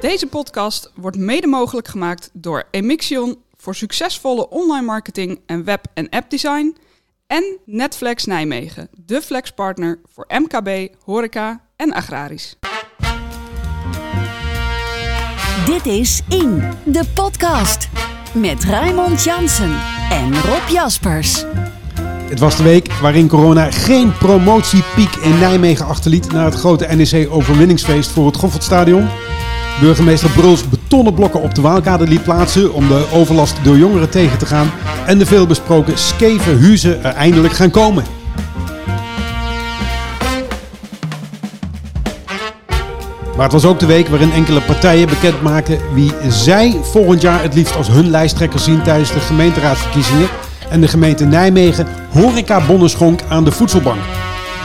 Deze podcast wordt mede mogelijk gemaakt door Emixion voor succesvolle online marketing en web- en appdesign en Netflex Nijmegen, de flexpartner voor MKB, horeca en agrarisch. Dit is In, de podcast. Met Raymond Jansen en Rob Jaspers. Het was de week waarin corona geen promotiepiek in Nijmegen achterliet na het grote NEC-overwinningsfeest voor het Goffertstadion. Burgemeester Bruls betonnen blokken op de Waalkade liet plaatsen om de overlast door jongeren tegen te gaan. En de veelbesproken skeve huizen er eindelijk gaan komen. Maar het was ook de week waarin enkele partijen bekend maakten wie zij volgend jaar het liefst als hun lijsttrekker zien tijdens de gemeenteraadsverkiezingen. En de gemeente Nijmegen horecabonnen schonk aan de voedselbank.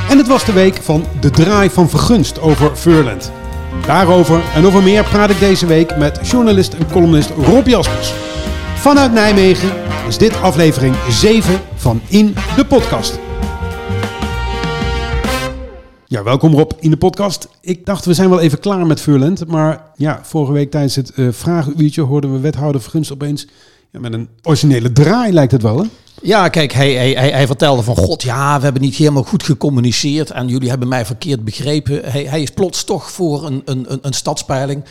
En het was de week van de draai van vergunst over Furland. Daarover en over meer praat ik deze week met journalist en columnist Rob Jaspers. Vanuit Nijmegen is dit aflevering 7 van In de Podcast. Ja, welkom Rob in de podcast. Ik dacht, we zijn wel even klaar met Furland. Maar ja, vorige week tijdens het uh, vragenuurtje hoorden we wethouder Vergunst opeens... Ja, met een originele draai lijkt het wel, hè? Ja, kijk, hij, hij, vertelde van god, ja, we hebben niet helemaal goed gecommuniceerd en jullie hebben mij verkeerd begrepen. Hij, hij is plots toch voor een, een, een, een stadspeiling.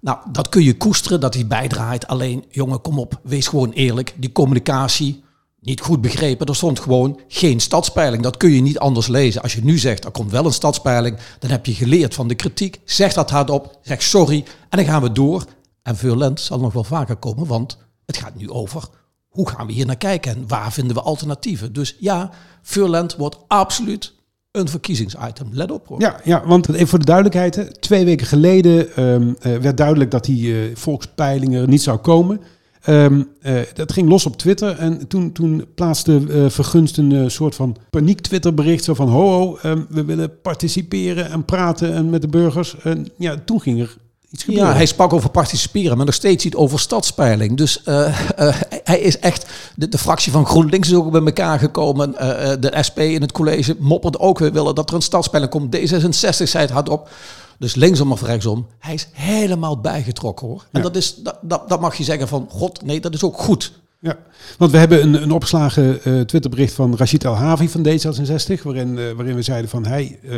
Nou, dat kun je koesteren, dat hij bijdraait. Alleen, jongen, kom op, wees gewoon eerlijk. Die communicatie, niet goed begrepen. Er stond gewoon geen stadspeiling. Dat kun je niet anders lezen. Als je nu zegt, er komt wel een stadspeiling, dan heb je geleerd van de kritiek. Zeg dat hardop, zeg sorry en dan gaan we door. En Violent zal nog wel vaker komen, want het gaat nu over hoe gaan we hier naar kijken en waar vinden we alternatieven. Dus ja, Furland wordt absoluut een verkiezingsitem. Let op hoor. Ja, ja want even voor de duidelijkheid. Twee weken geleden um, uh, werd duidelijk dat die uh, volkspeilingen niet zou komen. Um, uh, dat ging los op Twitter en toen, toen plaatste Vergunst een soort van paniek Twitter bericht. Zo van ho, ho um, we willen participeren en praten en met de burgers. En ja, toen ging er iets gebeuren. Ja, hij sprak over participeren, maar nog steeds niet over stadspeiling. Dus hij is echt, de, de, fractie van GroenLinks is ook bij elkaar gekomen. de SP in het college mopperde ook, we willen dat er een stadspeiling komt. D66 zei het hardop. Dus linksom of rechtsom, hij is helemaal bijgetrokken hoor. En ja. dat, is, dat, dat, dat mag je zeggen van, god nee, dat is ook goed. Ja, want we hebben een, een opgeslagen uh, Twitterbericht van Rashid El Havi van D66, waarin, uh, waarin we zeiden van hij uh,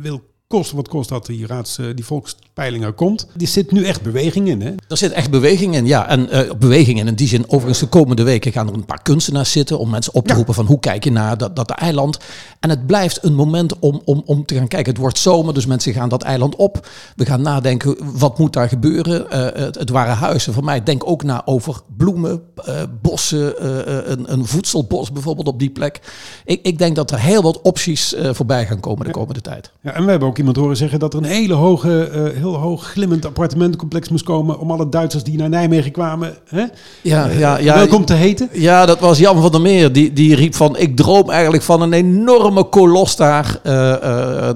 wil kosten wat kost dat die, raads, die volkspeiling er komt. Er zit nu echt beweging in, hè? Er zit echt beweging in, ja. En uh, beweging in, in die zin, overigens de komende weken gaan er een paar kunstenaars zitten om mensen op te ja. roepen van hoe kijk je naar dat, dat eiland. En het blijft een moment om, om, om te gaan kijken. Het wordt zomer, dus mensen gaan dat eiland op. We gaan nadenken, wat moet daar gebeuren? Uh, het, het, waren huizen van mij. Denk ook na over bloemen, uh, bossen, een, een voedselbos bijvoorbeeld op die plek. Ik, ik denk dat er heel wat opties voorbij gaan komen de komende ja. tijd. Ja, en we hebben ook iemand horen zeggen dat er een hele hoge, uh, heel hoog glimmend appartementencomplex moest komen om alle Duitsers die naar Nijmegen kwamen, hè? Ja, ja, ja, welkom te heten. Ja, dat was Jan van der Meer. Die, die riep van, ik droom eigenlijk van een enorme kolos daar. Uh,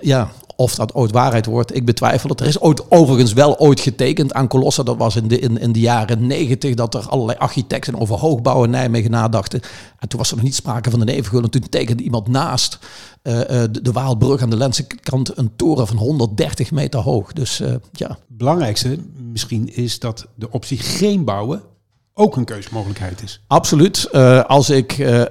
ja, of dat ooit waarheid wordt, ik betwijfel het. Er is ooit, overigens wel ooit getekend aan kolossen. Dat was in de, in, in de jaren negentig dat er allerlei architecten over hoogbouw in Nijmegen nadachten. En toen was er nog niet sprake van de Nevengul. En toen tekende iemand naast uh, uh, de, de, Waalbrug aan de Lentse kant een toren van 130 meter hoog. Dus uh, ja. Belangrijkste misschien is dat de optie geen bouwen ook een keuzemogelijkheid is. Absoluut. Uh, als ik uh,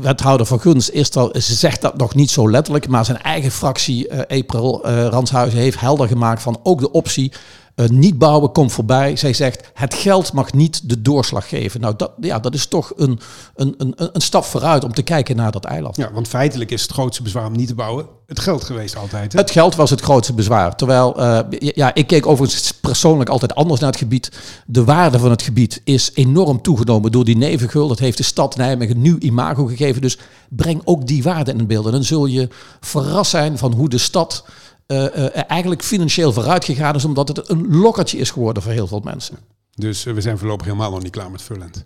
wethouder van Gunst is, dat, zegt dat nog niet zo letterlijk, maar zijn eigen fractie, April Ranshuizen, heeft helder gemaakt van ook de optie uh, niet bouwen komt voorbij. Zij zegt, het geld mag niet de doorslag geven. Nou, dat, ja, dat is toch een, een, een, een stap vooruit om te kijken naar dat eiland. Ja, want feitelijk is het grootste bezwaar om niet te bouwen het geld geweest altijd. Hè? Het geld was het grootste bezwaar. Terwijl, uh, ja, ik keek overigens persoonlijk altijd anders naar het gebied. De waarde van het gebied is enorm toegenomen door die nevengul. Dat heeft de stad Nijmegen nu imago gegeven. Dus breng ook die waarde in beeld. En dan zul je verrast zijn van hoe de stad uh, uh, eigenlijk financieel vooruit gegaan is, omdat het een lokkertje is geworden voor heel veel mensen. Dus uh, we zijn voorlopig helemaal nog niet klaar met Furland.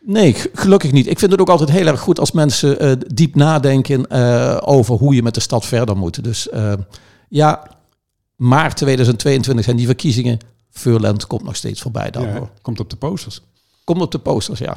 Nee, gelukkig niet. Ik vind het ook altijd heel erg goed als mensen diep nadenken over hoe je met de stad verder moet. Dus ja, maart 2022 zijn die verkiezingen. Furland komt nog steeds voorbij dan. Ja, komt op de posters. Komt op de posters, ja.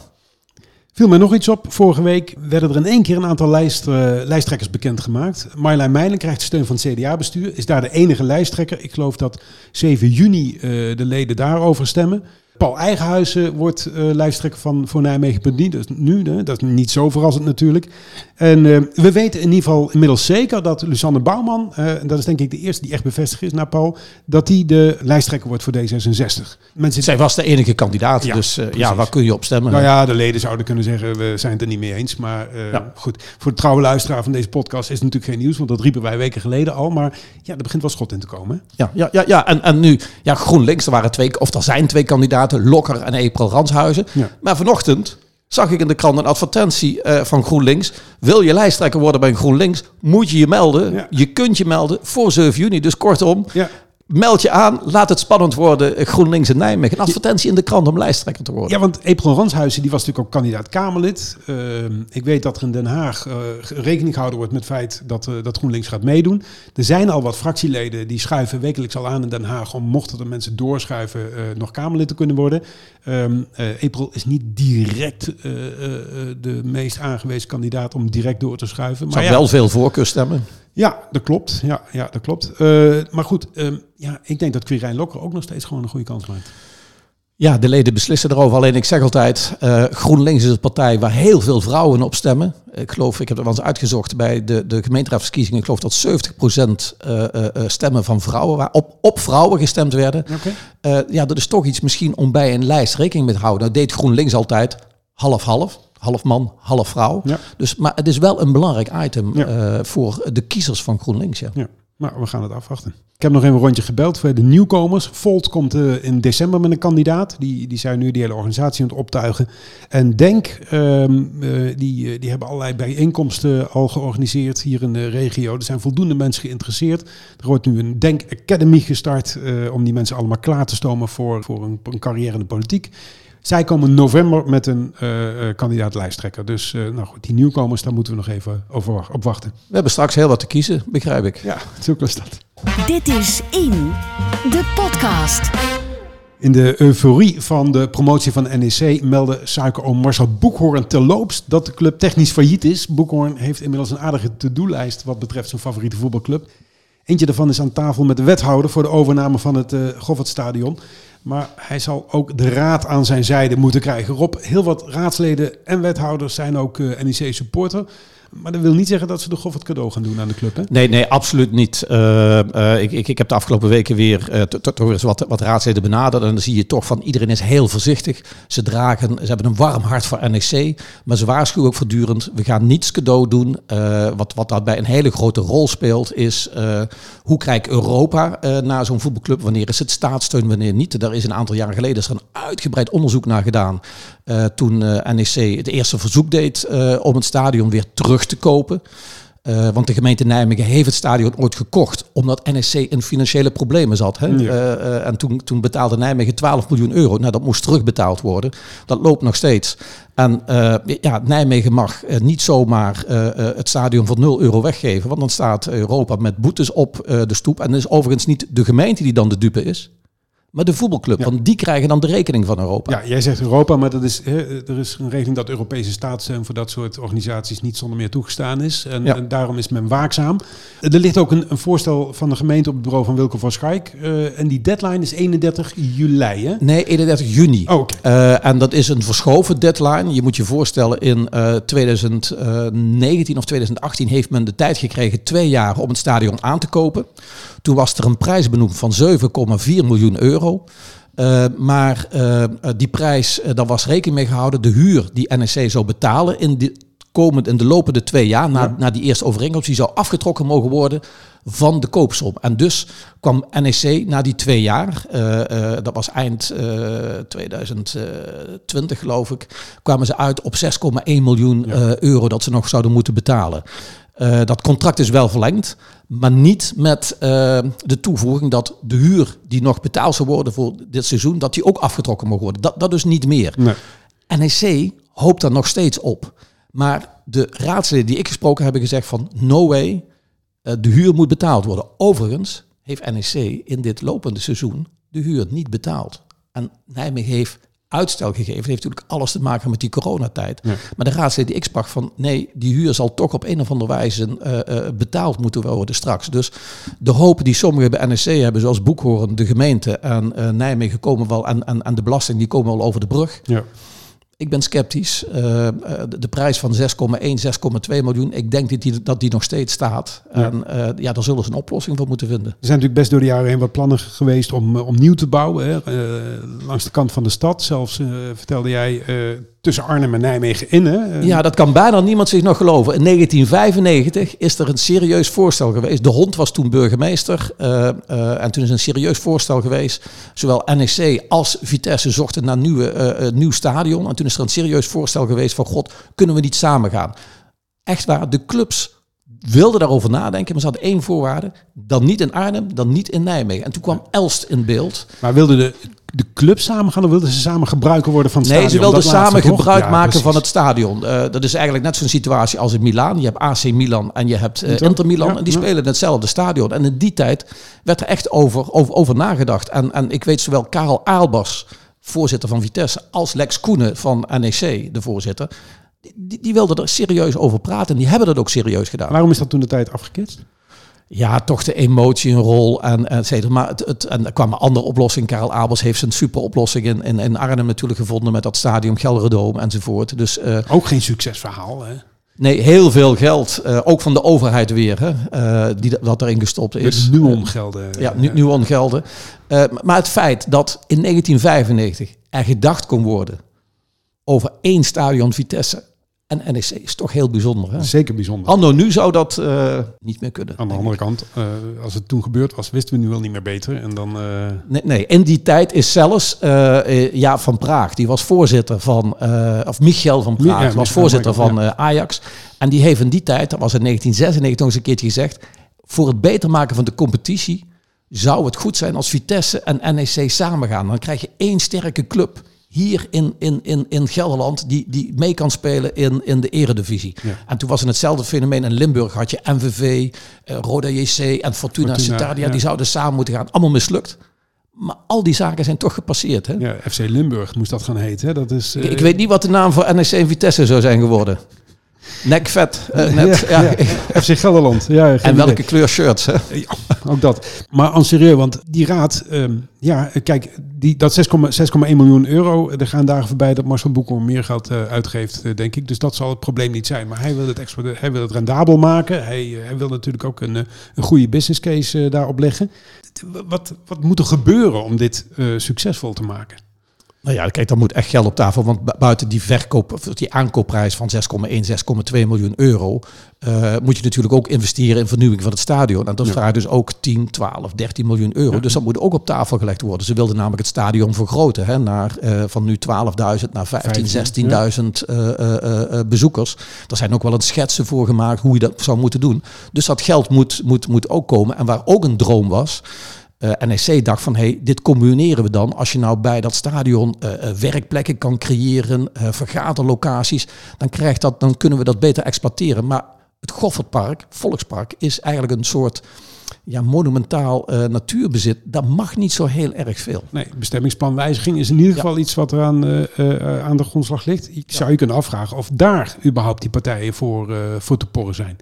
Viel mij nog iets op. Vorige week werden er in één keer een aantal lijst, uh, lijsttrekkers bekendgemaakt. Marjolein Meilen krijgt steun van het CDA-bestuur. Is daar de enige lijsttrekker. Ik geloof dat 7 juni uh, de leden daarover stemmen. Paul Eigenhuizen wordt uh, lijsttrekker van voor Nijmegen.niet. Dat is nu, hè? dat is niet zo verrassend natuurlijk. En uh, we weten in ieder geval inmiddels zeker dat Lusanne Bouwman, uh, en dat is denk ik de eerste die echt bevestigd is naar Paul, dat die de lijsttrekker wordt voor D66. Mensen Zij was de enige kandidaat, ja, dus ja, waar kun je op stemmen? Nou ja, de leden zouden kunnen zeggen, we zijn het er niet mee eens. Maar ja. goed, voor de trouwe luisteraar van deze podcast is het natuurlijk geen nieuws, want dat riepen wij weken geleden al. Maar ja, er begint wel schot in te komen. Ja, ja, ja, ja. En, en nu, ja, GroenLinks, er waren twee, of er zijn twee kandidaten. Lokker en April Ranshuizen. Ja. Maar vanochtend zag ik in de krant een advertentie uh, van GroenLinks. Wil je lijsttrekker worden bij GroenLinks, moet je je melden. Ja. Je kunt je melden voor 7 juni. Dus kortom, ja. Meld je aan, laat het spannend worden. GroenLinks in Nijmegen. Een advertentie in de krant om lijsttrekker te worden. Ja, want April Ranshuizen die was natuurlijk ook kandidaat Kamerlid. Uh, ik weet dat er in Den Haag uh, rekening gehouden wordt met het feit dat, uh, dat GroenLinks gaat meedoen. Er zijn al wat fractieleden die schuiven wekelijks al aan in Den Haag... om mochten er mensen doorschuiven nog Kamerlid te kunnen worden. Um, April is niet direct de meest aangewezen kandidaat om direct door te schuiven. Maar Zou ja, wel veel voorkeurstemmen. Ja, dat klopt. Ja, ja dat klopt. Uh, maar goed, um, ja, ik denk dat Quirijn Lokker ook nog steeds gewoon een goede kans maakt. Ja, de leden beslissen erover. Alleen ik zeg altijd, uh, GroenLinks is een partij waar heel veel vrouwen op stemmen. Ik geloof, ik heb het wel eens uitgezocht bij de, de gemeenteraadsverkiezingen. Ik geloof dat 70% uh, uh, stemmen van vrouwen, waar op, op vrouwen gestemd werden. Okay. ja, dat is toch iets misschien om bij een lijst rekening mee te houden. Dat deed GroenLinks altijd half-half half man, half vrouw. Ja. Dus, maar het is wel een belangrijk item ja. uh, voor de kiezers van GroenLinks. Ja. ja. Maar we gaan het afwachten. Ik heb nog even een rondje gebeld voor de nieuwkomers. Volt komt uh, in december met een kandidaat. Die, die zijn nu die hele organisatie aan het optuigen. En Denk, um, uh, die, die hebben allerlei bijeenkomsten al georganiseerd hier in de regio. Er zijn voldoende mensen geïnteresseerd. Er wordt nu een Denk Academy gestart uh, om die mensen allemaal klaar te stomen voor, voor een, een carrière in de politiek. Zij komen november met een uh, kandidaat lijsttrekker. Dus uh, nou goed, die nieuwkomers, daar moeten we nog even over op wachten. We hebben straks heel wat te kiezen, begrijp ik. Ja, zo is dat. Dit is In, de podcast. In de euforie van de promotie van NEC meldde suikeroom Marcel Boekhoorn terloops dat de club technisch failliet is. Boekhoorn heeft inmiddels een aardige to-do-lijst wat betreft zijn favoriete voetbalclub. Eentje daarvan is aan tafel met de wethouder voor de overname van het uh, Goffertstadion. Maar hij zal ook de raad aan zijn zijde moeten krijgen. Rob, heel wat raadsleden en wethouders zijn ook uh, NEC-supporter. Maar dat wil niet zeggen dat ze de Goffert cadeau gaan doen aan de club, hè? Nee, nee, absoluut niet. Uh, uh, ik, ik, ik heb de afgelopen weken weer uh, toch eens wat, wat raadsleden benaderd. En dan zie je toch van iedereen is heel voorzichtig. Ze dragen, ze hebben een warm hart voor NEC. Maar ze waarschuwen ook voortdurend, we gaan niets cadeau doen. wat, wat daarbij een hele grote rol speelt is, hoe kijkt Europa naar zo'n voetbalclub? Wanneer is het staatssteun, wanneer niet? Daar is een aantal jaren geleden is een uitgebreid onderzoek naar gedaan. toen NEC het eerste verzoek deed om het stadion weer terug te kopen. Uh, want de gemeente Nijmegen heeft het stadion ooit gekocht omdat NSC in financiële problemen zat. Hè? Ja. Uh, uh, en toen, toen betaalde Nijmegen 12 miljoen euro. Nou, dat moest terugbetaald worden. Dat loopt nog steeds. En ja, Nijmegen mag niet zomaar het stadion voor 0 euro weggeven. Want dan staat Europa met boetes op de stoep. En is overigens niet de gemeente die dan de dupe is maar de voetbalclub. Ja. Want die krijgen dan de rekening van Europa. Ja, jij zegt Europa, maar dat is, hè, er is een regeling dat Europese staatssteun voor dat soort organisaties niet zonder meer toegestaan is. En, ja. en daarom is men waakzaam. Er ligt ook een, een, voorstel van de gemeente op het bureau van Wilco van Schaik. Uh, en die deadline is 31 juli, hè? Nee, 31 juni. Oh, okay. uh, en dat is een verschoven deadline. Je moet je voorstellen, in uh, 2019 of 2018 heeft men de tijd gekregen twee jaar om het stadion aan te kopen. Toen was er een prijs benoemd van 7,4 miljoen euro. Uh, maar uh, die prijs, daar was rekening mee gehouden. De huur die NEC zou betalen in de, komend, in de lopende twee jaar, na, ja. na die eerste overeenkomst, die zou afgetrokken mogen worden van de koopsom. En dus kwam NEC na die twee jaar, dat was eind 2020 geloof ik, kwamen ze uit op 6,1 miljoen ja. euro dat ze nog zouden moeten betalen. Uh, dat contract is wel verlengd, maar niet met uh, de toevoeging dat de huur die nog betaald zou worden voor dit seizoen, dat die ook afgetrokken mag worden. Dat, dat dus niet meer. Nee. NEC hoopt daar nog steeds op. Maar de raadsleden die ik gesproken hebben gezegd van no way, uh, de huur moet betaald worden. Overigens heeft NEC in dit lopende seizoen de huur niet betaald. En Nijmegen heeft uitstel gegeven. Dat heeft natuurlijk alles te maken met die coronatijd. Ja. Maar de raadslid die ik sprak van nee, die huur zal toch op een of andere wijze eh, eh, betaald moeten worden straks. Dus de hoop die sommigen bij NSC hebben, zoals Boekhoorn, de gemeente en eh, Nijmegen komen wel en, en, en de belasting die komen wel over de brug. Ja. Ik ben sceptisch. Eh, eh, de, de prijs van 6,1, 6,2 miljoen, ik denk dat die, dat die nog steeds staat. Ja. En eh, ja, daar zullen ze een oplossing voor moeten vinden. Er zijn natuurlijk best door de jaren heen wat plannen geweest om, om nieuw te bouwen. Hè. Langs de kant van de stad. Zelfs vertelde jij tussen Arnhem en Nijmegen in. Hè. Eh, Ja, dat kan bijna niemand zich nog geloven. In 1995 is er een serieus voorstel geweest. De hond was toen burgemeester. eh, eh, en toen is een serieus voorstel geweest. Zowel NEC als Vitesse zochten naar een nieuwe, nieuw stadion. En toen is er een serieus voorstel geweest van... God, kunnen we niet samen gaan? Echt waar, de clubs wilden daarover nadenken. Maar ze hadden één voorwaarde. Dan niet in Arnhem, dan niet in Nijmegen. En toen kwam Elst in beeld. Maar wilden de, de club samen gaan of wilden ze samen gebruiker worden van het Nee, ze stadion? wilden Dat laatste, samen gebruik Ja, maken precies. van het stadion. Eh, dat is eigenlijk net zo'n situatie als in Milaan. Je hebt AC Milan en je hebt eh, Inter. Inter, Milan. Ja, en die ja. spelen in hetzelfde stadion. En in die tijd werd er echt over, over, over nagedacht. En, en ik weet zowel Karel Aalbers, voorzitter van Vitesse, als Lex Koenen van NEC, de voorzitter. Die, die wilden er serieus over praten. En die hebben dat ook serieus gedaan. Waarom is dat toen de tijd afgeketst? Ja, toch de emotie een rol en et cetera. Maar het, het, en er kwam een andere oplossing. Karel Abels heeft zijn super oplossing in, in, in Arnhem natuurlijk gevonden met dat stadion Gelredome enzovoort. Dus eh, Ook geen succesverhaal. Hè? nee, heel veel geld. eh, ook van de overheid weer, hè, eh, die, wat erin gestopt is. Nuon gelden. Ja, nu, nu on gelden. Eh, maar het feit dat in 1995 er gedacht kon worden over één stadion Vitesse en NEC is toch heel bijzonder. Hè? Zeker bijzonder. Anno nu zou dat eh, niet meer kunnen. Aan de ik. andere kant, eh, als het toen gebeurd was, wisten we nu wel niet meer beter. En dan, eh, Nee, nee, in die tijd is zelfs Jaap van Praag, die was voorzitter van, of Michel van Ja, Praag, Michel was voorzitter van Ajax. En die heeft in die tijd, dat was in 1996 nog eens een keertje gezegd, voor het beter maken van de competitie zou het goed zijn als Vitesse en NEC samen gaan. Dan krijg je één sterke club hier in, in, in, in Gelderland die, die mee kan spelen in, in de eredivisie. Ja. En toen was het hetzelfde fenomeen. In Limburg had je MVV, eh, Roda JC en Fortuna, Citadia. ja. Die zouden samen moeten gaan. Allemaal mislukt. Maar al die zaken zijn toch gepasseerd. Hè? ja, FC Limburg moest dat gaan heten. Hè? Dat is, eh, Ik weet niet wat de naam voor NEC en Vitesse zou zijn geworden. Nekvet. eh, net, ja, ja, FC Gelderland. Ja, En idee. welke kleur shirts. Hè? Ja, ook dat. Maar en serieus, want die raad, ehm, ja, kijk, die, dat 6,1 miljoen euro, er gaan dagen voorbij dat Marcel Boekel meer geld eh, uitgeeft, eh, denk ik. Dus dat zal het probleem niet zijn. Maar hij wil het, extra, hij wil het rendabel maken. Hij, eh, hij wil natuurlijk ook een, eh, een goede business case eh, daarop leggen. Wat, wat moet er gebeuren om dit eh, succesvol te maken? Nou ja, kijk, dan moet echt geld op tafel. Want bu- buiten die verkoop, die aankoopprijs van 6,1, 6,2 miljoen euro, eh, moet je natuurlijk ook investeren in vernieuwing van het stadion. En dat Ja. vraagt dus ook 10, 12, 13 miljoen euro. Dus dat moet ook op tafel gelegd worden. Ze wilden namelijk het stadion vergroten, hè, naar, eh, van nu 12.000 naar 15, 15, 16.000 eh, bezoekers. Daar zijn ook wel een schetsen voor gemaakt hoe je dat zou moeten doen. Dus dat geld moet, moet, moet ook komen. En waar ook een droom was, NEC dacht van, hey, dit combineren we dan. Als je nou bij dat stadion eh, eh, werkplekken kan creëren, eh, vergaderlocaties, dan, krijgt dat, dan kunnen we dat beter exploiteren. Maar het Goffertpark, Volkspark, is eigenlijk een soort ja, monumentaal eh, natuurbezit. Dat mag niet zo heel erg veel. Nee, bestemmingsplanwijziging is in ieder Ja. geval iets wat er aan, eh, eh, aan de grondslag ligt. Ik zou je kunnen afvragen of daar überhaupt die partijen voor, eh, voor te porren zijn.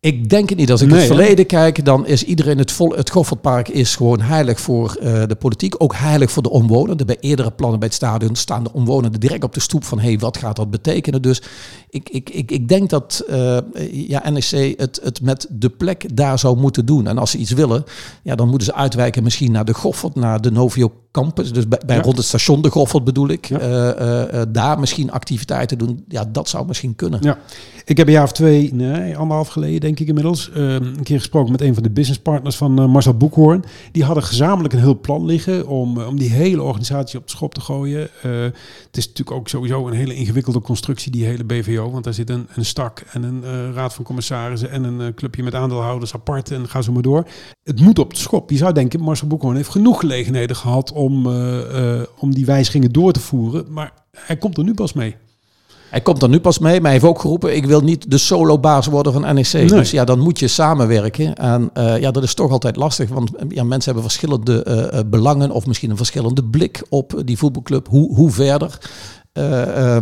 Ik denk het niet. Als ik Nee, het hè? verleden kijk, dan is iedereen het vol. Het Goffertpark is gewoon heilig voor eh, de politiek, ook heilig voor de omwonenden. Bij eerdere plannen bij het stadion staan de omwonenden direct op de stoep van hé, hey, wat gaat dat betekenen? Dus ik, ik, ik, ik denk dat eh, ja, NEC het, het met de plek daar zou moeten doen. En als ze iets willen, ja, dan moeten ze uitwijken misschien naar de Goffert, naar de Novio Campus. Dus bij, bij Ja. rond het station de Goffert bedoel ik. Ja. Eh, eh, eh, daar misschien activiteiten doen. Ja, dat zou misschien kunnen. Ja, ik heb een jaar of twee, nee, anderhalf geleden denk ik inmiddels, eh, een keer gesproken met een van de businesspartners van Marcel Boekhoorn. Die hadden gezamenlijk een heel plan liggen om, om die hele organisatie op de schop te gooien. Het is natuurlijk ook sowieso een hele ingewikkelde constructie, die hele BVO. Want daar zit een, een stak en een raad van commissarissen en een clubje met aandeelhouders apart en ga zo maar door. Het moet op de schop. Je zou denken, Marcel Boekhoorn heeft genoeg gelegenheden gehad om, eh, eh, om die wijzigingen door te voeren. Maar hij komt er nu pas mee. Hij komt er nu pas mee, maar hij heeft ook geroepen... ik wil niet de solo-baas worden van NEC. Dus ja, dan moet je samenwerken. En uh, ja, dat is toch altijd lastig. Want ja, mensen hebben verschillende uh, belangen... of misschien een verschillende blik op die voetbalclub. Hoe, hoe verder? Uh,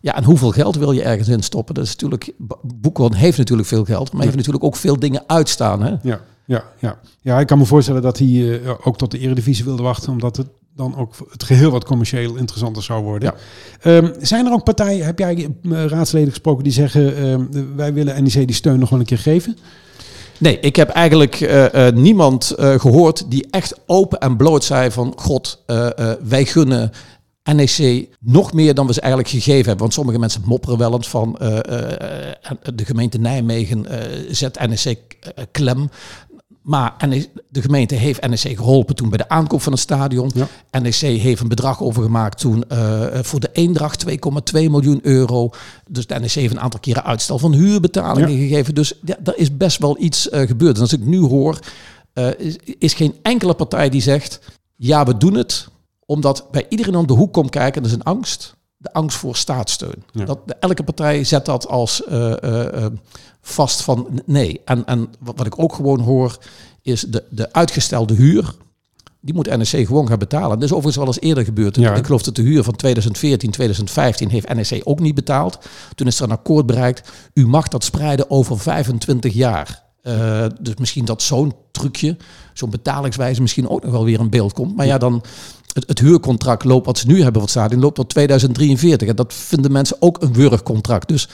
ja, en hoeveel geld wil je ergens in stoppen? Dat is natuurlijk... Boekhoorn heeft natuurlijk veel geld... maar heeft natuurlijk ook veel dingen uitstaan. Hè? Ja, ja, ja. ja, ik kan me voorstellen dat hij ook tot de eredivisie wilde wachten... omdat het dan ook het geheel wat commercieel interessanter zou worden. Ja. Um, zijn er ook partijen, heb jij uh, raadsleden gesproken die zeggen uh, wij willen NEC die steun nog wel een keer geven? Nee, ik heb eigenlijk uh, uh, niemand gehoord die echt open en bloot zei van god, wij gunnen NEC nog meer dan we ze eigenlijk gegeven hebben. Want sommige mensen mopperen wel eens van de gemeente Nijmegen zet NEC klem. Maar de gemeente heeft NEC geholpen toen bij de aankoop van het stadion. Ja. NEC heeft een bedrag overgemaakt toen uh, voor de Eendracht 2,2 miljoen euro. Dus de NEC heeft een aantal keren uitstel van huurbetalingen gegeven. Dus ja, er is best wel iets uh, gebeurd. En als ik nu hoor, uh, is, is, geen enkele partij die zegt... ja, we doen het, omdat bij iedereen om de hoek komt kijken. Dat is een angst. De angst voor staatssteun. Ja. Dat, elke partij zet dat als vast van nee. En, en wat ik ook gewoon hoor, is de, de uitgestelde huur. Die moet NEC gewoon gaan betalen. Dat is overigens wel eens eerder gebeurd. Ja. Ik geloof dat de huur van 2014, 2015 heeft NEC ook niet betaald. Toen is er een akkoord bereikt. U mag dat spreiden over 25 jaar. Uh, dus misschien dat zo'n trucje, zo'n betalingswijze misschien ook nog wel weer in beeld komt. Maar ja, dan het, het huurcontract loopt wat ze nu hebben wat staat in loopt tot 2043. En dat vinden mensen ook een wurgcontract. Dus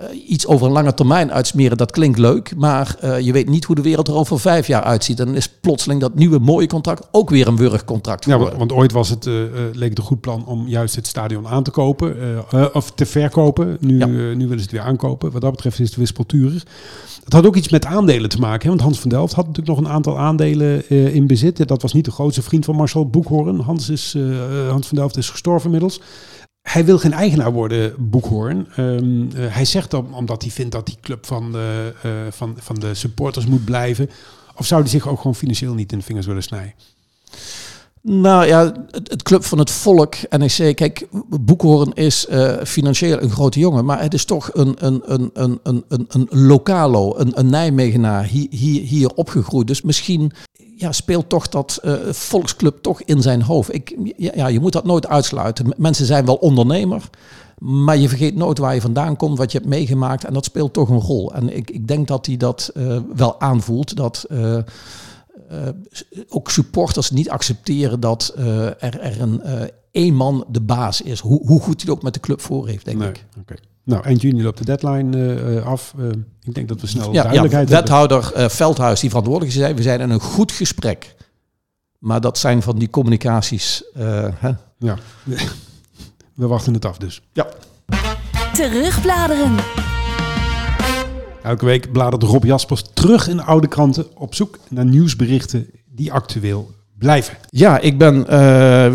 uh, iets over een lange termijn uitsmeren, dat klinkt leuk. Maar uh, je weet niet hoe de wereld er over vijf jaar uitziet. En dan is plotseling dat nieuwe mooie contract ook weer een wurgcontract. Ja, want, want ooit was het, uh, leek het een goed plan om juist het stadion aan te kopen. of te verkopen. Nu, ja. nu willen ze het weer aankopen. Wat dat betreft is het wispelturig. Het had ook iets met aandelen te maken. Hè? Want Hans van Delft had natuurlijk nog een aantal aandelen in bezit. Dat was niet de grootste vriend van Marcel Boekhoorn. Hans, is, Hans van Delft is gestorven inmiddels. Hij wil geen eigenaar worden, Boekhoorn. Um, uh, hij zegt dat omdat hij vindt dat die club van de, uh, van, van de supporters moet blijven. Of zou hij zich ook gewoon financieel niet in de vingers willen snijden? Nou ja, het, club van het volk, NEC. Kijk, Boekhoorn is uh, financieel een grote jongen, maar het is toch een, een, een, een, een, een, een een, een Nijmegenaar, hier, hier, hier opgegroeid. Dus misschien ja, speelt toch dat uh, volksclub toch in zijn hoofd. Ik, ja, je moet dat nooit uitsluiten. Mensen zijn wel ondernemer, maar je vergeet nooit waar je vandaan komt, wat je hebt meegemaakt. En dat speelt toch een rol. En ik, ik denk dat hij dat uh, wel aanvoelt. Dat uh, ook supporters niet accepteren dat er, er een één man de baas is. Hoe, hoe goed hij ook met de club voor heeft, denk nee, ik. Okay. Nou, eind juni loopt de deadline uh, af. Uh, ik denk dat we snel ja, duidelijkheid ja, wethouder uh, Veldhuis, die verantwoordelijk is, zei, we zijn in een goed gesprek. Maar dat zijn van die communicaties. Hè? Ja, we wachten het af dus. Ja. Terugbladeren. Elke week bladert Rob Jaspers terug in oude kranten op zoek naar nieuwsberichten die actueel blijven. Ja, ik ben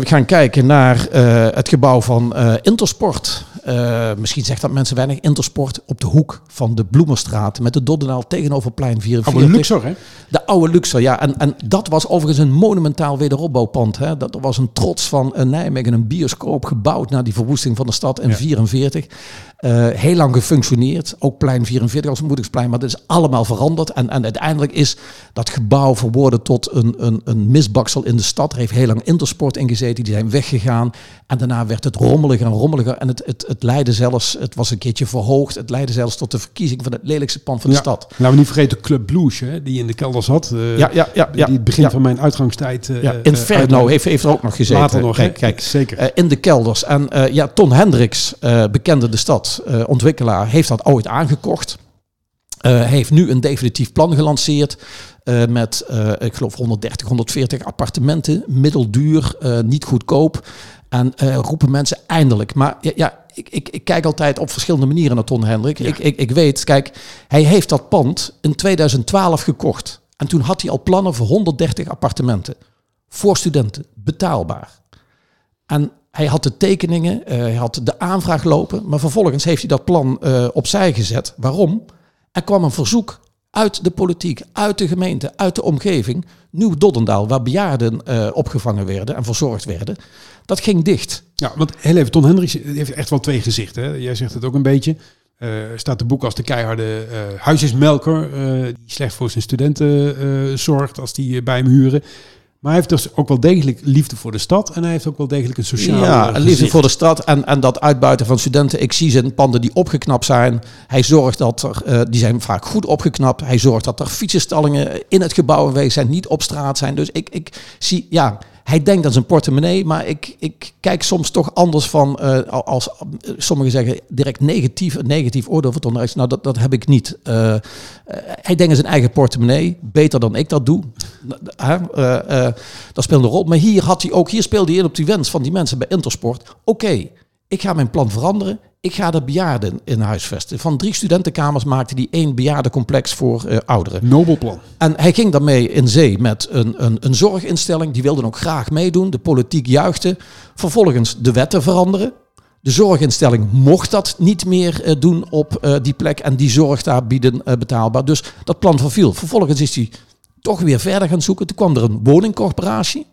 gaan kijken naar het gebouw van Intersport. Uh, misschien zegt dat mensen weinig. Intersport op de hoek van de Bloemerstraat met de Doddenaal tegenover plein 44. Oude Luxor, hè? De oude Luxor, ja. En, en dat was overigens een monumentaal wederopbouwpand. Hè. Dat was een trots van uh, Nijmegen, een bioscoop gebouwd na die verwoesting van de stad in 1944. Ja. Uh, heel lang gefunctioneerd. Ook plein 44 als moedigsplein. Maar dat is allemaal veranderd. En, en uiteindelijk is dat gebouw verworden tot een, een, een misbaksel in de stad. Er heeft heel lang Intersport ingezeten. Die zijn weggegaan. En daarna werd het rommeliger en rommeliger. En het, het, het leidde zelfs, het was een keertje verhoogd. Het leidde zelfs tot de verkiezing van het lelijkste pand van ja. de stad. Nou, we niet vergeten Club Blues, hè, die in de kelder zat. Uh, ja, ja, ja, ja. Die het begin ja. van mijn uitgangstijd. Uh, ja, Inferno heeft, heeft er ook nog gezeten. Later nog, kijk, kijk, zeker. Uh, in de kelders. En ja, Ton Hendricks, bekende de stad, ontwikkelaar, heeft dat ooit aangekocht. Uh, heeft nu een definitief plan gelanceerd uh, met, uh, ik geloof, 130, 140 appartementen, middelduur, niet goedkoop. En roepen mensen eindelijk. Maar ja, ja ik, ik, ik, kijk altijd op verschillende manieren naar Ton Hendrik. Ja. Ik, ik, ik weet, kijk, hij heeft dat pand in 2012 gekocht. En toen had hij al plannen voor 130 appartementen. Voor studenten, betaalbaar. En hij had de tekeningen, uh, hij had de aanvraag lopen, maar vervolgens heeft hij dat plan uh, opzij gezet. Waarom? Er kwam een verzoek uit de politiek, uit de gemeente, uit de omgeving. Nieuw-Doddendaal, waar bejaarden uh, opgevangen werden en verzorgd werden, dat ging dicht. Ja, want heel even, Ton Hendricks heeft echt wel twee gezichten. Hè? Jij zegt het ook een beetje. Uh, staat de boek als de keiharde uh, huisjesmelker, die slecht voor zijn studenten zorgt als die bij hem huren. Maar hij heeft dus ook wel degelijk liefde voor de stad en hij heeft ook wel degelijk een sociale. Ja, liefde voor de stad en, en dat uitbuiten van studenten. Ik zie zijn panden die opgeknapt zijn. Hij zorgt dat er, uh, die zijn vaak goed opgeknapt. Hij zorgt dat er fietsenstallingen in het gebouw aanwezig zijn, niet op straat zijn. Dus ik, ik zie, ja, hij denkt aan zijn portemonnee, maar ik, ik kijk soms toch anders van, uh, als uh, sommigen zeggen direct negatief, negatief oordeel van onderwijs. Nou, dat, dat heb ik niet. Uh, hij denkt aan zijn eigen portemonnee, beter dan ik dat doe. dat speelt een rol. Maar hier, had hij ook, hier speelde hij in op die wens van die mensen bij Intersport. Oké, ik ga mijn plan veranderen. Ik ga de bejaarden in huisvesten. Van drie studentenkamers maakte hij één bejaardencomplex voor uh, ouderen. Nobel plan. En hij ging daarmee in zee met een, een, een zorginstelling. Die wilde ook graag meedoen. De politiek juichte. Vervolgens de wetten veranderen. De zorginstelling mocht dat niet meer uh, doen op uh, die plek. En die zorg daar bieden betaalbaar. Dus dat plan verviel. Vervolgens is hij toch weer verder gaan zoeken. Toen kwam er een woningcorporatie.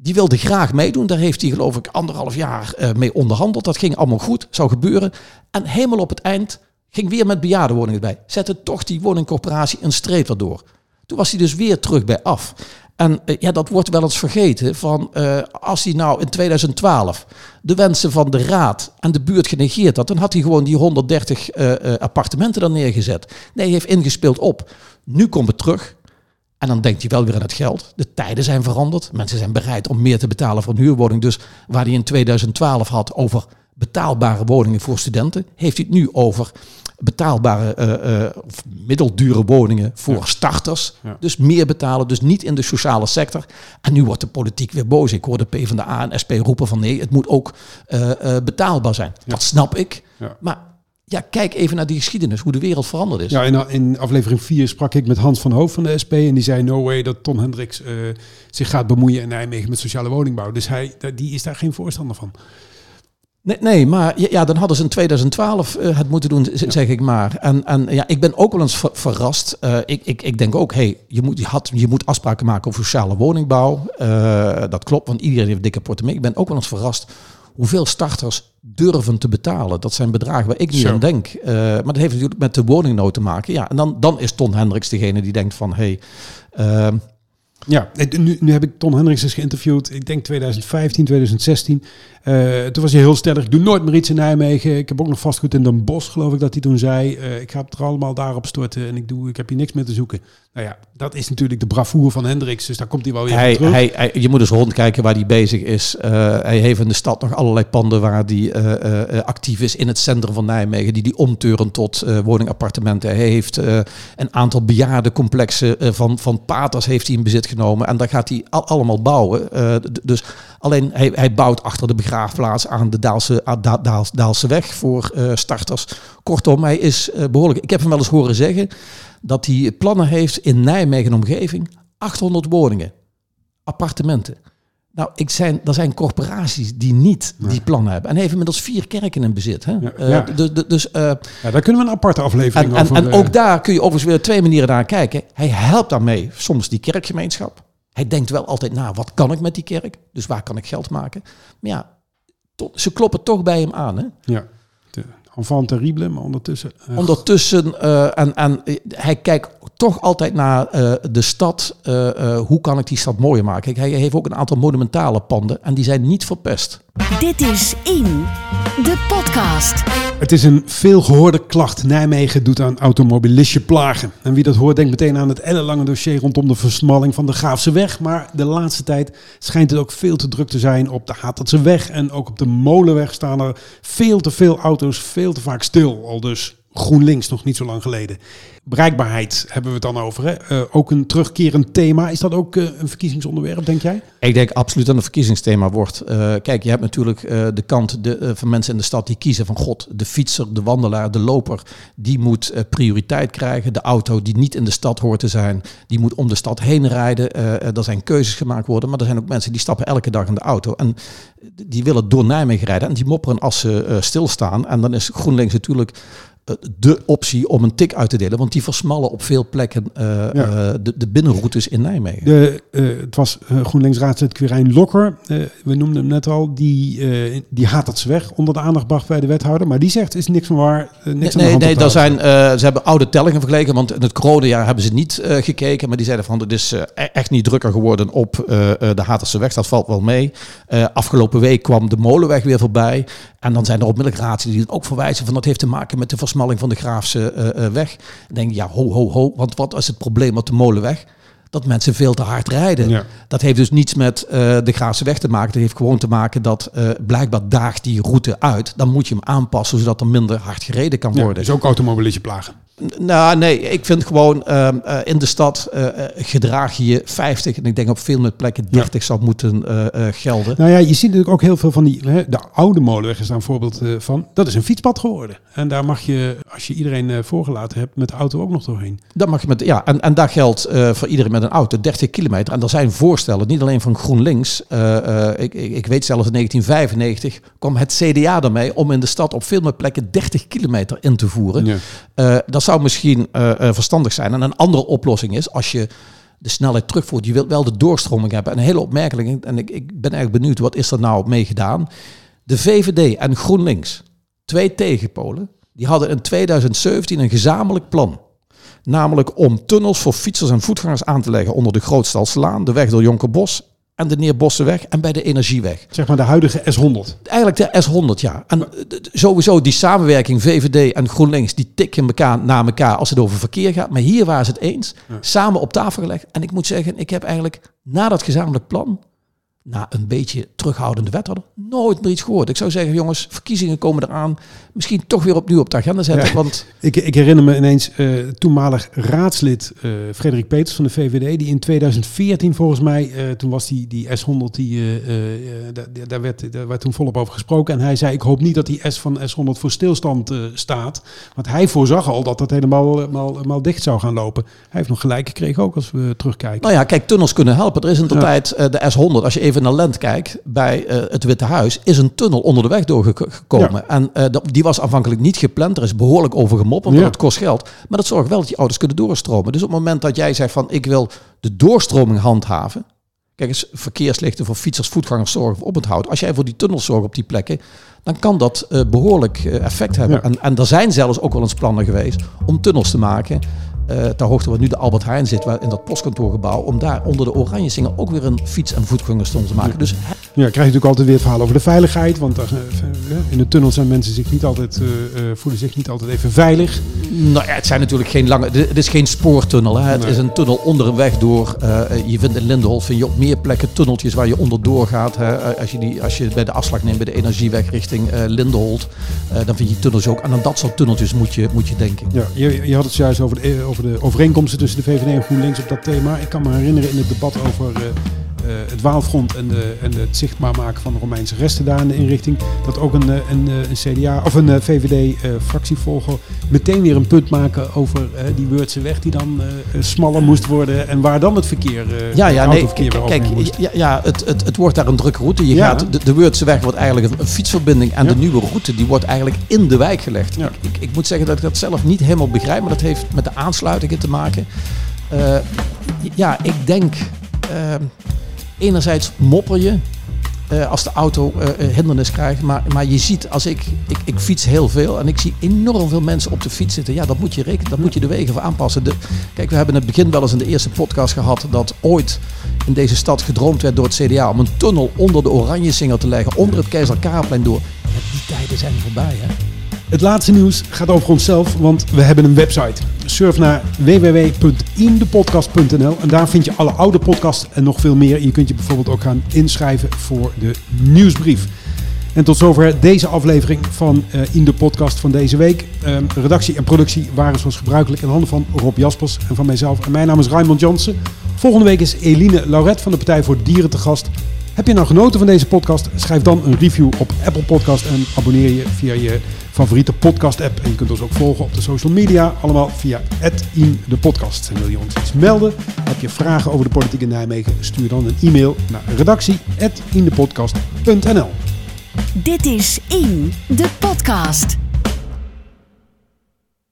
Die wilde graag meedoen. Daar heeft hij geloof ik anderhalf jaar uh, mee onderhandeld. Dat ging allemaal goed, zou gebeuren. En helemaal op het eind ging weer met bejaardenwoningen bij. Zette toch die woningcorporatie een streep erdoor. Toen was hij dus weer terug bij af. En uh, ja, dat wordt wel eens vergeten. Van, uh, als hij nou in 2012 de wensen van de raad en de buurt genegeerd had, dan had hij gewoon die 130 appartementen er neergezet. Nee, hij heeft ingespeeld op. Nu komt het terug. En dan denkt hij wel weer aan het geld. De tijden zijn veranderd. Mensen zijn bereid om meer te betalen voor een huurwoning. Dus waar hij in 2012 had over betaalbare woningen voor studenten, heeft hij het nu over betaalbare uh, uh, of middeldure woningen voor ja. starters. Ja. Dus meer betalen, dus niet in de sociale sector. En nu wordt de politiek weer boos. Ik hoor de PvdA en SP roepen van nee, het moet ook uh, betaalbaar zijn. Ja. Dat snap ik. Maar ja, kijk even naar die geschiedenis, hoe de wereld veranderd is. Ja, in, in aflevering 4 sprak ik met Hans van Hoofd van de SP en die zei no way dat Tom Hendricks uh, zich gaat bemoeien in Nijmegen met sociale woningbouw. Dus hij, die is daar geen voorstander van. Nee, nee maar ja, dan hadden ze in 2012 uh, het moeten doen, ja. zeg ik maar. En, en ja, ik ben ook wel eens ver, verrast. Uh, ik, ik, ik denk ook, hey, je, moet, je, had, je moet afspraken maken over sociale woningbouw. Uh, dat klopt, want iedereen heeft dikke portemonnee. Ik ben ook wel eens verrast hoeveel starters durven te betalen. Dat zijn bedragen waar ik niet Zo. aan denk. Uh, maar dat heeft natuurlijk met de woningnood te maken. Ja, en dan, dan is Ton Hendricks degene die denkt van... Hey, uh, ja, nu, nu heb ik Ton Hendricks eens geïnterviewd. Ik denk 2015, 2016. Uh, toen was hij heel stellig. Ik doe nooit meer iets in Nijmegen. Ik heb ook nog vastgoed in Den Bosch, geloof ik dat hij toen zei. Uh, ik ga het er allemaal daarop storten en ik, doe, ik heb hier niks meer te zoeken. Nou ja, dat is natuurlijk de bravoure van Hendricks. Dus daar komt hij wel weer hij, terug. Hij, hij, je moet eens rondkijken waar hij bezig is. Uh, hij heeft in de stad nog allerlei panden waar hij actief is in het centrum van Nijmegen. Die die omteuren tot woningappartementen. Hij heeft een aantal bejaardencomplexen van, van paters heeft hij in bezit genomen. En daar gaat hij al, allemaal bouwen. dus alleen hij, hij bouwt achter de begraafplaats aan de Daalse, da, Daals, Daalse weg voor starters. Kortom, hij is behoorlijk. Ik heb hem wel eens horen zeggen dat hij plannen heeft in Nijmegen omgeving 800 woningen, appartementen. Nou, ik zijn, er zijn corporaties die niet die plannen hebben. En heeft inmiddels vier kerken in bezit. Hè? Ja, uh, ja. Dus, dus, uh, ja, daar kunnen we een aparte aflevering en, over. En, en ook daar kun je overigens weer twee manieren naar kijken. Hij helpt daarmee soms die kerkgemeenschap. Hij denkt wel altijd na, wat kan ik met die kerk? Dus waar kan ik geld maken? Maar ja, tot, ze kloppen toch bij hem aan. Hè? Ja, enfant terrible, maar ondertussen... Uh, ondertussen, uh, en, en hij kijkt toch altijd naar uh, de stad. hoe kan ik die stad mooier maken? Hij heeft ook een aantal monumentale panden en die zijn niet verpest. Dit is In, de podcast. Het is een veelgehoorde klacht. Nijmegen doet aan automobilistje plagen. En wie dat hoort denkt meteen aan het ellenlange dossier rondom de versmalling van de Graafse weg. Maar de laatste tijd schijnt het ook veel te druk te zijn op de Hatertse weg. En ook op de Molenweg staan er veel te veel auto's, veel te vaak stil. Al dus GroenLinks nog niet zo lang geleden. Bereikbaarheid hebben we het dan over. Hè? Uh, ook een terugkerend thema. Is dat ook uh, een verkiezingsonderwerp, denk jij? Ik denk absoluut dat een verkiezingsthema wordt. Uh, kijk, je hebt natuurlijk de kant de, van mensen in de stad die kiezen van god, de fietser, de wandelaar, de loper, die moet prioriteit krijgen. De auto die niet in de stad hoort te zijn, die moet om de stad heen rijden. er zijn keuzes gemaakt worden, maar er zijn ook mensen die stappen elke dag in de auto. En die willen door Nijmegen rijden en die mopperen als ze stilstaan. En dan is GroenLinks natuurlijk eh, de optie om een tik uit te delen. Want die versmallen op veel plekken eh, Ja. eh, de, de binnenroutes in Nijmegen. De, eh, het was GroenLinks-raadslid Quirijn Lokker, we noemden hem net al, die, die haat dat ze weg onder de aandacht bracht bij de wethouder. Maar die zegt, is niks van waar, niks Nee, nee, hand nee daar zijn, ze hebben oude tellingen vergeleken, want in het coronajaar hebben ze niet gekeken. Maar die zeiden van, het is e- echt niet drukker geworden op de Haterse weg. Dat valt wel mee. Afgelopen week kwam de Molenweg weer voorbij. En dan zijn er onmiddellijk raadsleden die het ook verwijzen van, dat heeft te maken met de versmalling van de Graafse eh, eh, weg. Dan denk ik, ja, ho, ho, ho. Want wat is het probleem met de Molenweg? Dat mensen veel te hard rijden. Ja. Dat heeft dus niets met eh, de Graafse weg te maken. Dat heeft gewoon te maken dat blijkbaar daagt die route uit. Dan moet je hem aanpassen zodat er minder hard gereden kan Ja, worden. dus ook automobilisten plagen. Nou, nee, ik vind gewoon ehm, eh, in de stad eh, gedraag je je 50 en ik denk op veel meer plekken 30 zou moeten gelden. Nou ja, je ziet natuurlijk ook heel veel van die, hè, de oude molenweg is daar een voorbeeld van. Dat is een fietspad geworden. En daar mag je, als je iedereen voorgelaten hebt, met de auto ook nog doorheen. Dat mag je met, ja, en, en dat geldt voor iedereen met een auto, 30 kilometer. En er zijn voorstellen, niet alleen van GroenLinks. ik, ik, ik weet zelfs in 1995 kwam het CDA ermee om in de stad op veel meer plekken 30 kilometer in te voeren. Ja. Dat zou misschien eh, eh, verstandig zijn. En een andere oplossing is als je de snelheid terugvoert. Je wilt wel de doorstroming hebben. En hele opmerkelijk. En ik, ik ben erg benieuwd, wat is er nou mee gedaan? De VVD en GroenLinks, twee tegenpolen, die hadden in 2017 een gezamenlijk plan. Namelijk om tunnels voor fietsers en voetgangers aan te leggen onder de Grootstalslaan, de weg door Jonkerbos en de Neerbossenweg en bij de Energieweg. Zeg maar de huidige S100. Eigenlijk de S100, ja. En sowieso die samenwerking VVD en GroenLinks, die tikken elkaar naar elkaar als het over verkeer gaat. Maar hier waren ze het eens, samen op tafel gelegd. En ik moet zeggen, ik heb eigenlijk na dat gezamenlijk plan, na een beetje terughoudende wethouder, nooit meer iets gehoord. Ik zou zeggen, jongens, verkiezingen komen eraan. Misschien toch weer opnieuw op de agenda zetten. Ja. Want Ik, ik herinner me ineens eh, toenmalig raadslid eh, Frederik Peters van de VVD, die in 2014 volgens mij, eh, toen was die, die S100, die, daar, daar, werd, daar werd toen volop over gesproken. En hij zei, ik hoop niet dat die S van S100 voor stilstand staat. Want hij voorzag al dat dat helemaal, helemaal, helemaal dicht zou gaan lopen. Hij heeft nog gelijk gekregen ook als we terugkijken. Nou ja, kijk, tunnels kunnen helpen. Er is in de tijd de S100, als je even naar Lent kijkt, bij eh, het Witte Huis, is een tunnel onder de weg doorgekomen. Ja. En eh, dat- die was aanvankelijk niet gepland. Er is behoorlijk over gemopperd, want Ja. het kost geld. Maar dat zorgt wel dat je auto's kunnen doorstromen. Dus op het moment dat jij zegt van, ik wil de doorstroming handhaven. Kijk eens, verkeerslichten voor fietsers, voetgangers zorgen voor oponthoud. Als jij voor die tunnels zorgt op die plekken, dan kan dat eh, behoorlijk eh, effect hebben. Ja. En, en er zijn zelfs ook wel eens plannen geweest om tunnels te maken. Eh ter hoogte waar nu de Albert Heijn zit, waar in dat postkantoorgebouw, om daar onder de Oranjesingel ook weer een fiets- en voetgangerstunnel te maken. Dus Ja, krijg je natuurlijk altijd weer het verhaal over de veiligheid. Want daar, eh, in de tunnels zijn mensen zich niet altijd, eh, voelen zich niet altijd even veilig. Nou ja, het zijn natuurlijk geen lange. Het is geen spoortunnel. Hè. Het Nee. is een tunnel onder een weg door. Je vindt in Lindenholt vind je op meer plekken tunneltjes waar je onderdoor gaat. Hè. Als, je die, als je bij de afslag neemt bij de energieweg richting Lindenholt, eh, dan vind je tunnels ook. En aan dat soort tunneltjes moet je, moet je denken. Ja, je, je had het juist over de, over de overeenkomsten tussen de VVD en GroenLinks op dat thema. Ik kan me herinneren in het debat over eh, het Waalfront en, de, en het zichtbaar maken van de Romeinse resten daar in de inrichting. Dat ook een, eh, een, eh, een CDA of een VVD-fractievolger meteen weer een punt maken over eh, die Wordse weg die dan eh, smaller moest worden. En waar dan het verkeer, eh Ja, ja, het nee. autoverkeer weer Kijk, moest. ja, ja het, het, het wordt daar een drukke route. Je Ja. gaat, de, de Wordse weg wordt eigenlijk een, fietsverbinding. En Ja. de nieuwe route die wordt eigenlijk in de wijk gelegd. Ja. Ik, ik, ik moet zeggen dat ik dat zelf niet helemaal begrijp. Maar dat heeft met de aansluitingen te maken. Eh, ja, ik denk... ehm, enerzijds mopper je eh, als de auto eh, eh, hindernis krijgt. Maar, maar je ziet, als ik, ik, ik fiets heel veel en ik zie enorm veel mensen op de fiets zitten. Ja, dat moet je rekenen, dat moet je de wegen voor aanpassen. Kijk, we hebben in het begin wel eens in de eerste podcast gehad dat ooit in deze stad gedroomd werd door het CDA om een tunnel onder de Oranjesingel te leggen, onder het Keizer Karelplein door. Ja, die tijden zijn voorbij, hè. Het laatste nieuws gaat over onszelf, want we hebben een website. Surf naar www.indepodcast.nl en daar vind je alle oude podcasts en nog veel meer. Je kunt je bijvoorbeeld ook gaan inschrijven voor de nieuwsbrief. En tot zover deze aflevering van eh, In de Podcast van deze week. Ehm, redactie en productie waren zoals gebruikelijk in handen van Rob Jaspers en van mijzelf. En mijn naam is Raymond Jansen. Volgende week is Eline Lauret van de Partij voor Dieren te gast. Heb je nou genoten van deze podcast? Schrijf dan een review op Apple Podcast en abonneer je via je favoriete podcast app. En je kunt ons ook volgen op de social media, allemaal via in de podcast. En wil je ons iets melden? Heb je vragen over de politiek in Nijmegen? Stuur dan een e-mail naar redactie@indepodcast.nl. Dit is In, de podcast.